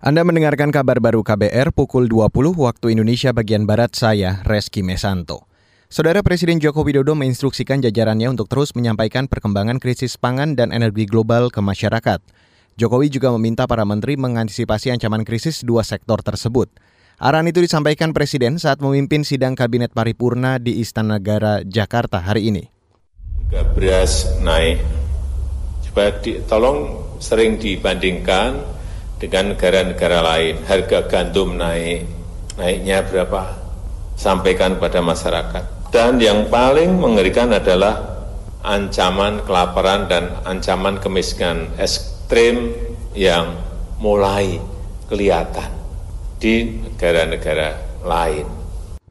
Anda mendengarkan kabar baru KBR pukul 20 waktu Indonesia bagian Barat saya, Reski Mesanto. Saudara Presiden Joko Widodo menginstruksikan jajarannya untuk terus menyampaikan perkembangan krisis pangan dan energi global ke masyarakat. Jokowi juga meminta para menteri mengantisipasi ancaman krisis dua sektor tersebut. Arahan itu disampaikan Presiden saat memimpin sidang Kabinet Paripurna di Istana Negara, Jakarta hari ini. Naik, coba di, tolong sering dibandingkan dengan negara-negara lain. Harga gandum naik, naiknya berapa? Sampaikan kepada masyarakat. Dan yang paling mengerikan adalah ancaman kelaparan dan ancaman kemiskinan ekstrim yang mulai kelihatan di negara-negara lain.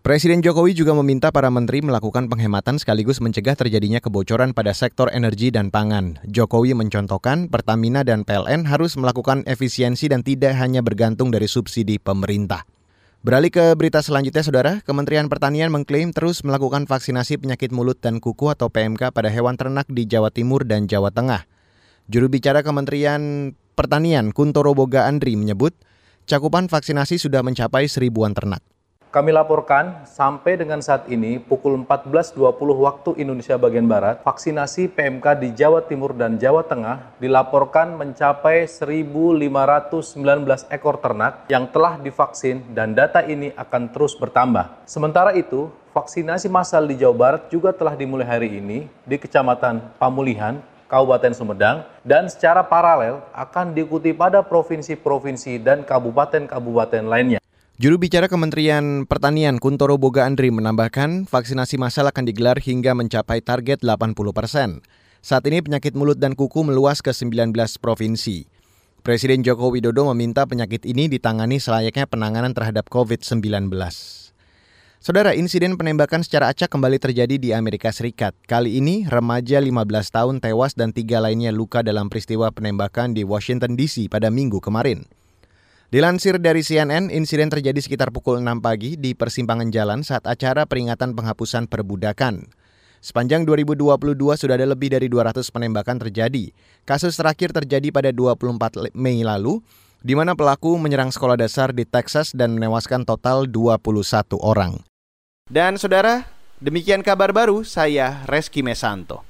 Presiden Jokowi juga meminta para menteri melakukan penghematan sekaligus mencegah terjadinya kebocoran pada sektor energi dan pangan. Jokowi mencontohkan Pertamina dan PLN harus melakukan efisiensi dan tidak hanya bergantung dari subsidi pemerintah. Beralih ke berita selanjutnya, Saudara. Kementerian Pertanian mengklaim terus melakukan vaksinasi penyakit mulut dan kuku atau PMK pada hewan ternak di Jawa Timur dan Jawa Tengah. Juru bicara Kementerian Pertanian Kuntoro Boga Andri menyebut, cakupan vaksinasi sudah mencapai seribuan ternak. Kami laporkan sampai dengan saat ini pukul 14.20 waktu Indonesia bagian Barat, vaksinasi PMK di Jawa Timur dan Jawa Tengah dilaporkan mencapai 1.519 ekor ternak yang telah divaksin dan data ini akan terus bertambah. Sementara itu, vaksinasi massal di Jawa Barat juga telah dimulai hari ini di Kecamatan Pamulihan, Kabupaten Sumedang, dan secara paralel akan diikuti pada provinsi-provinsi dan kabupaten-kabupaten lainnya. Juru bicara Kementerian Pertanian Kuntoro Boga Andri menambahkan vaksinasi massal akan digelar hingga mencapai target 80 persen. Saat ini penyakit mulut dan kuku meluas ke 19 provinsi. Presiden Joko Widodo meminta penyakit ini ditangani selayaknya penanganan terhadap COVID-19. Saudara, insiden penembakan secara acak kembali terjadi di Amerika Serikat. Kali ini, remaja 15 tahun tewas dan tiga lainnya luka dalam peristiwa penembakan di Washington DC pada minggu kemarin. Dilansir dari CNN, insiden terjadi sekitar pukul 6 pagi di persimpangan jalan saat acara peringatan penghapusan perbudakan. Sepanjang 2022 sudah ada lebih dari 200 penembakan terjadi. Kasus terakhir terjadi pada 24 Mei lalu, di mana pelaku menyerang sekolah dasar di Texas dan menewaskan total 21 orang. Dan saudara, demikian kabar baru saya Reski Mesanto.